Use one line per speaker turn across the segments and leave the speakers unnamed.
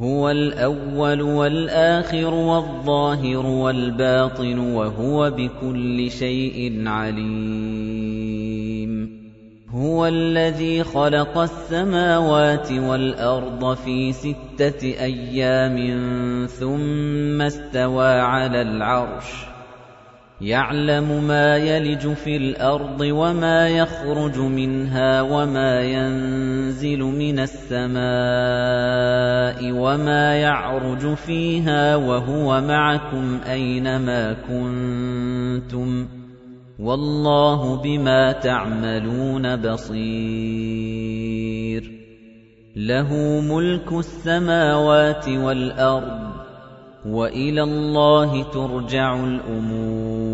هُوَ الْأَوَّلُ وَالْآخِرُ وَالظَّاهِرُ وَالْبَاطِنُ وَهُوَ بِكُلِّ شَيْءٍ عَلِيمٌ هُوَ الَّذِي خَلَقَ السَّمَاوَاتِ وَالْأَرْضَ فِي سِتَّةِ أَيَّامٍ ثُمَّ اسْتَوَى عَلَى الْعَرْشِ يَعْلَمُ مَا يَلِجُ فِي الْأَرْضِ وَمَا يَخْرُجُ مِنْهَا وَمَا يَنزِلُ مِنَ السَّمَاءِ وَمَا يَعْرُجُ فِيهَا وَهُوَ مَعَكُمْ أَيْنَمَا كُنتُمْ وَاللَّهُ بِمَا تَعْمَلُونَ بَصِيرٌ لَهُ مُلْكُ السَّمَاوَاتِ وَالْأَرْضِ وَإِلَى اللَّهِ تُرْجَعُ الْأُمُورُ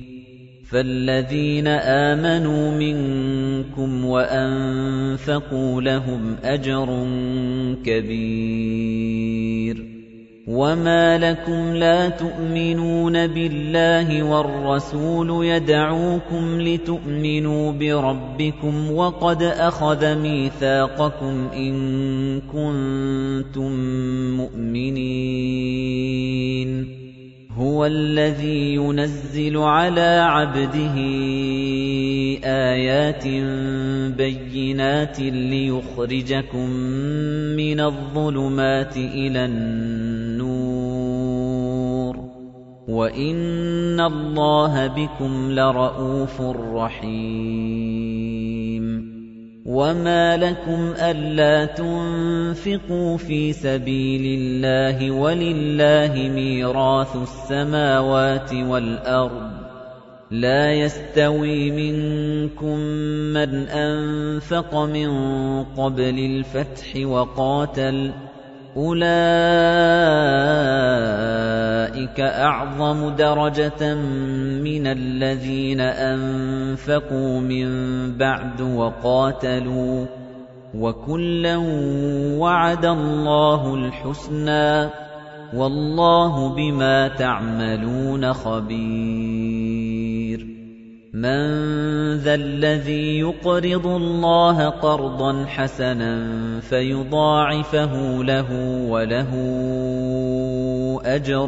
فَالَّذِينَ آمَنُوا مِنكُمْ وَأَنفَقُوا لَهُمْ أَجْرٌ كَبِيرٌ وَمَا لَكُمْ لَا تُؤْمِنُونَ بِاللَّهِ وَالرَّسُولُ يَدْعُوكُمْ لِتُؤْمِنُوا بِرَبِّكُمْ وَقَدْ أَخَذَ مِيثَاقَكُمْ إِن كُنتُم مُّؤْمِنِينَ هُوَ الَّذِي يُنَزِّلُ عَلَىٰ عَبْدِهِ آيَاتٍ بَيِّنَاتٍ لِّيُخْرِجَكُم مِّنَ الظُّلُمَاتِ إِلَى النُّورِ ۚ وَإِنَّ اللَّهَ بِكُمْ لَرَءُوفٌ رَّحِيمٌ وَمَا لَكُمْ أَلَّا تُنفِقُوا فِي سَبِيلِ اللَّهِ وَلِلَّهِ مِيرَاثُ السَّمَاوَاتِ وَالْأَرْضِ لَا يَسْتَوِي مِنكُم مَّنْ أَنفَقَ مِن قَبْلِ الْفَتْحِ وَقَاتَلَ أُولَٰئِكَ أَعْظَمُ دَرَجَةً مِّنَ الَّذِينَ أَنفَقُوا مِن بَعْدُ وَقَاتَلُوا ۚ وَكُلًّا وَعَدَ اللَّهُ الْحُسْنَىٰ ۚ وَاللَّهُ بِمَا تَعْمَلُونَ خَبِيرٌ مَن ذَا الَّذِي يُقْرِضُ اللَّهَ قَرْضًا حَسَنًا فَيُضَاعِفَهُ لَهُ وَلَهُ أَجْرٌ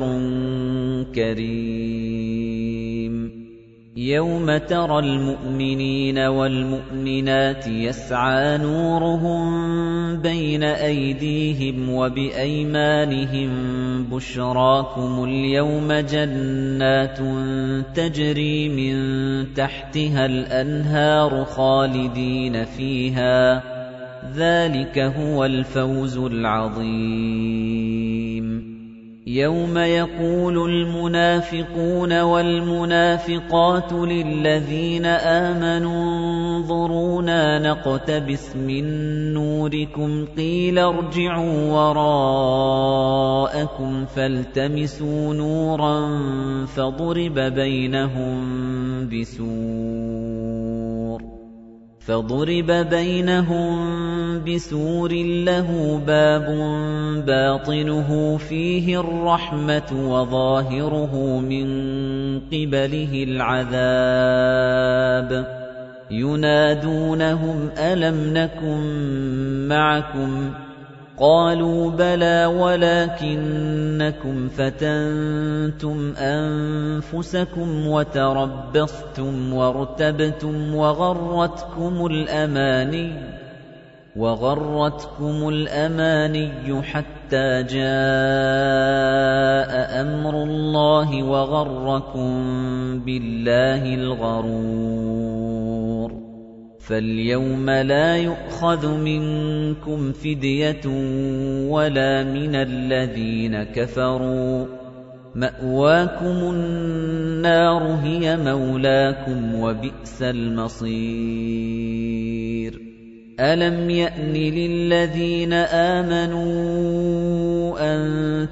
كَرِيمٌ يَوْمَ تَرَى الْمُؤْمِنِينَ وَالْمُؤْمِنَاتِ يَسْعَىٰ نُورُهُم بَيْنَ أَيْدِيهِمْ وَبِأَيْمَانِهِم بُشْرَاكُمُ الْيَوْمَ جَنَّاتٌ تَجْرِي مِن تَحْتِهَا الْأَنْهَارُ خَالِدِينَ فِيهَا ۚ ذَٰلِكَ هُوَ الْفَوْزُ الْعَظِيمُ يَوْمَ يَقُولُ الْمُنَافِقُونَ وَالْمُنَافِقَاتُ لِلَّذِينَ آمَنُوا انظُرُونَا نَقْتَبِسْ مِن نُّورِكُمْ قِيلَ ارْجِعُوا وَرَاءَكُمْ فَالْتَمِسُوا نُورًا فَضُرِبَ بَيْنَهُم بِسُورٍ فَضُرِبَ بَيْنَهُم بِسُورٍ لَّهُ بَابٌ بَاطِنُهُ فِيهِ الرَّحْمَةُ وَظَاهِرُهُ مِن قِبَلِهِ الْعَذَابُ يُنَادُونَهُمْ أَلَمْ نَكُن مَّعَكُمْ قالوا بلى ولكنكم فتنتم أنفسكم وتربصتم وارتبتم وغرتكم الأماني وغرتكم الأماني حتى جاء أمر الله وغركم بالله الغرور فَالْيَوْمَ لَا يُؤْخَذُ مِنكُمْ فِدْيَةٌ وَلَا مِنَ الَّذِينَ كَفَرُوا ۚ مَأْوَاكُمُ النَّارُ هِيَ مَوْلَاكُمْ ۖ وَبِئْسَ الْمَصِيرُ أَلَمْ يَأْنِ لِلَّذِينَ آمَنُوا أَن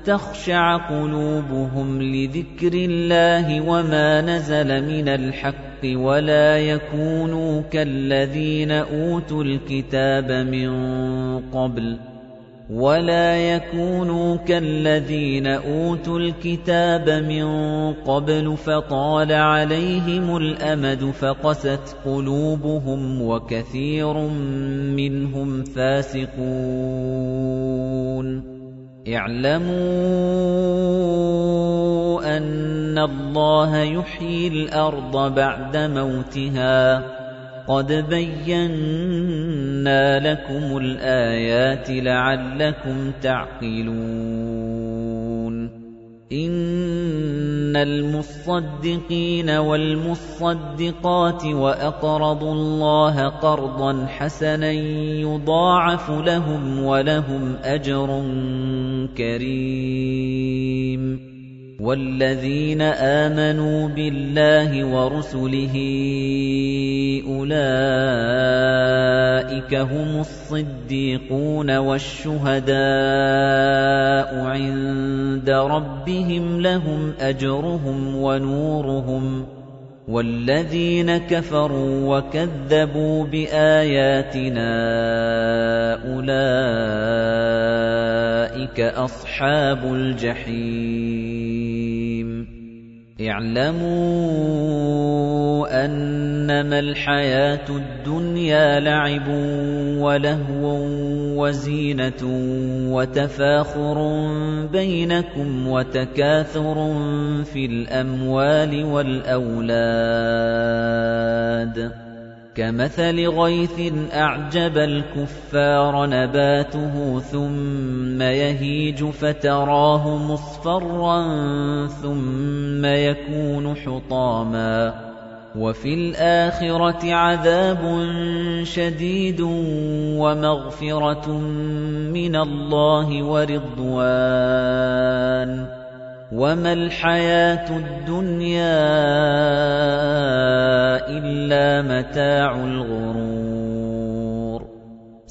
تَخْشَعَ قُلُوبُهُمْ لِذِكْرِ اللَّهِ وَمَا نَزَلَ مِنَ الْحَقِّ وَلَا يَكُونُوا كَالَّذِينَ أُوتُوا الْكِتَابَ مِن قَبْلُ وَلَا يَكُونُوا كَالَّذِينَ أُوتُوا الْكِتَابَ مِن قَبْلُ فَطَالَ عَلَيْهِمُ الْأَمَدُ فَقَسَتْ قُلُوبُهُمْ وَكَثِيرٌ مِّنْهُمْ فَاسِقُونَ اعْلَمُوا أَنَّ اللَّهَ يُحْيِي الْأَرْضَ بَعْدَ مَوْتِهَا قَدْ بَيَّنَّا لَكُمُ الْآيَاتِ لَعَلَّكُمْ تَعْقِلُونَ إِنَّ الْمُصَّدِّقِينَ وَالْمُصَّدِّقَاتِ وَأَقْرَضُوا اللَّهَ قَرْضًا حَسَنًا يُضَاعَفُ لَهُمْ وَلَهُمْ أَجْرٌ كَرِيمٌ وَالَّذِينَ آمَنُوا بِاللَّهِ وَرُسُلِهِ أُولَئِكَ هُمُ الصِّدِّيقُونَ وَالشُّهَدَاءُ عِندَ رَبِّهِمْ لَهُمْ أَجْرُهُمْ وَنُورُهُمْ وَالَّذِينَ كَفَرُوا وَكَذَّبُوا بِآيَاتِنَا أُولَئِكَ أَصْحَابُ الْجَحِيمِ اعلموا أنما الحياة الدنيا لعب ولهو وزينة وتفاخر بينكم وتكاثر في الأموال والأولاد كمثل غيث أعجب الكفار نباته ثم يهيج فتراه مصفرا ثم ثُمَّ يَكُونُ حُطَامًا وَفِي الْآخِرَةِ عَذَابٌ شَدِيدٌ وَمَغْفِرَةٌ مِنَ اللَّهِ وَرِضْوَانٌ وَمَا الْحَيَاةُ الدُّنْيَا إِلَّا مَتَاعُ الْغُرُورِ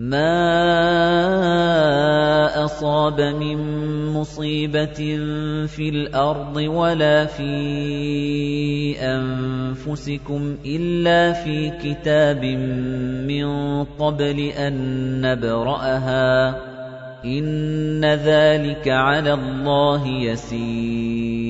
مَا أَصَابَ مِن مُّصِيبَةٍ فِي الْأَرْضِ وَلَا فِي أَنفُسِكُمْ إِلَّا فِي كِتَابٍ مِّن قَبْلِ أَن نَّبْرَأَهَا ۚ إِنَّ ذَٰلِكَ عَلَى اللَّهِ يَسِيرٌ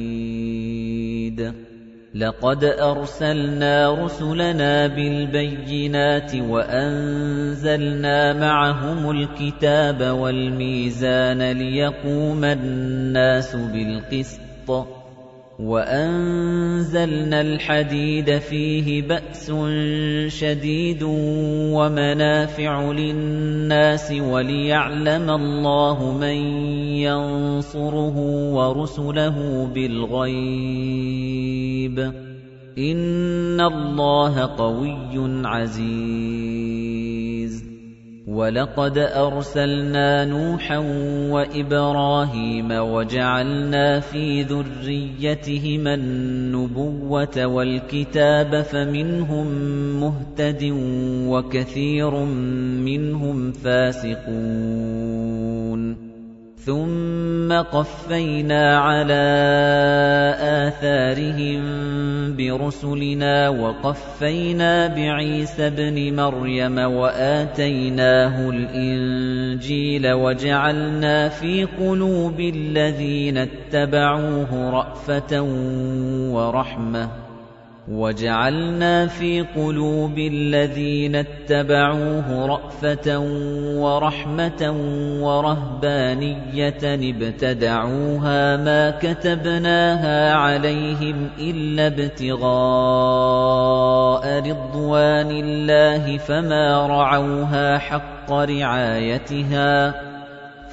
مجيد لقد أرسلنا رسلنا بالبينات وأنزلنا معهم الكتاب والميزان ليقوم الناس بالقسط وَأَنزَلْنَا الْحَدِيدَ فِيهِ بَأْسٌ شَدِيدٌ وَمَنَافِعُ لِلنَّاسِ وَلِيَعْلَمَ اللَّهُ مَن يَنصُرُهُ وَرُسُلَهُ بِالْغَيْبِ ۚ إِنَّ اللَّهَ قَوِيٌّ عَزِيزٌ وَلَقَدْ أَرْسَلْنَا نُوحًا وَإِبْرَاهِيمَ وَجَعَلْنَا فِي ذُرِّيَّتِهِمَا النُّبُوَّةَ وَالْكِتَابَ فَمِنْهُمْ مُهْتَدٍ وَكَثِيرٌ مِنْهُمْ فَاسِقُونَ ثُمَّ قَفَّيْنَا عَلَىٰ آثَارِهِم بِرُسُلِنَا وَقَفَّيْنَا بِعِيسَى ابْنِ مَرْيَمَ وَآتَيْنَاهُ الْإِنجِيلَ وَجَعَلْنَا فِي قُلُوبِ الَّذِينَ اتَّبَعُوهُ رَأْفَةً وَرَحْمَةً وَجَعَلْنَا فِي قُلُوبِ الَّذِينَ اتَّبَعُوهُ رَأْفَةً وَرَحْمَةً وَرَهْبَانِيَّةً ابْتَدَعُوهَا مَا كَتَبْنَاهَا عَلَيْهِمْ إِلَّا ابْتِغَاءَ رِضْوَانِ اللَّهِ فَمَا رَعَوْهَا حَقَّ رِعَايَتِهَا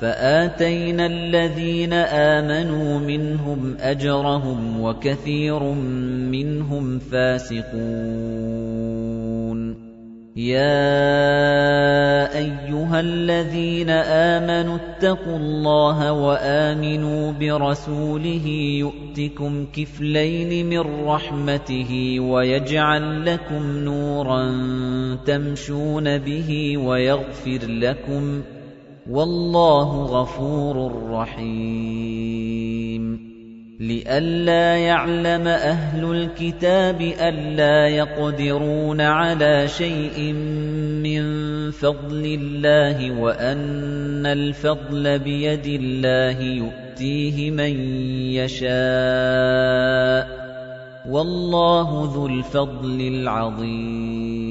فَآتَيْنَا الَّذِينَ آمَنُوا مِنْهُمْ أَجْرَهُمْ وَكَثِيرٌ مِنْهُمْ فَاسِقُونَ يَا أَيُّهَا الَّذِينَ آمَنُوا اتَّقُوا اللَّهَ وَآمِنُوا بِرَسُولِهِ يُؤْتِكُمْ كِفْلَيْنِ مِنْ رَحْمَتِهِ وَيَجْعَلْ لَكُمْ نُورًا تَمْشُونَ بِهِ وَيَغْفِرْ لَكُمْ ۗ وَاللَّهُ غَفُورٌ رَّحِيمٌ لئلا يعلم أهل الكتاب ألا يقدرون على شيء من فضل الله وأن الفضل بيد الله يؤتيه من يشاء والله ذو الفضل العظيم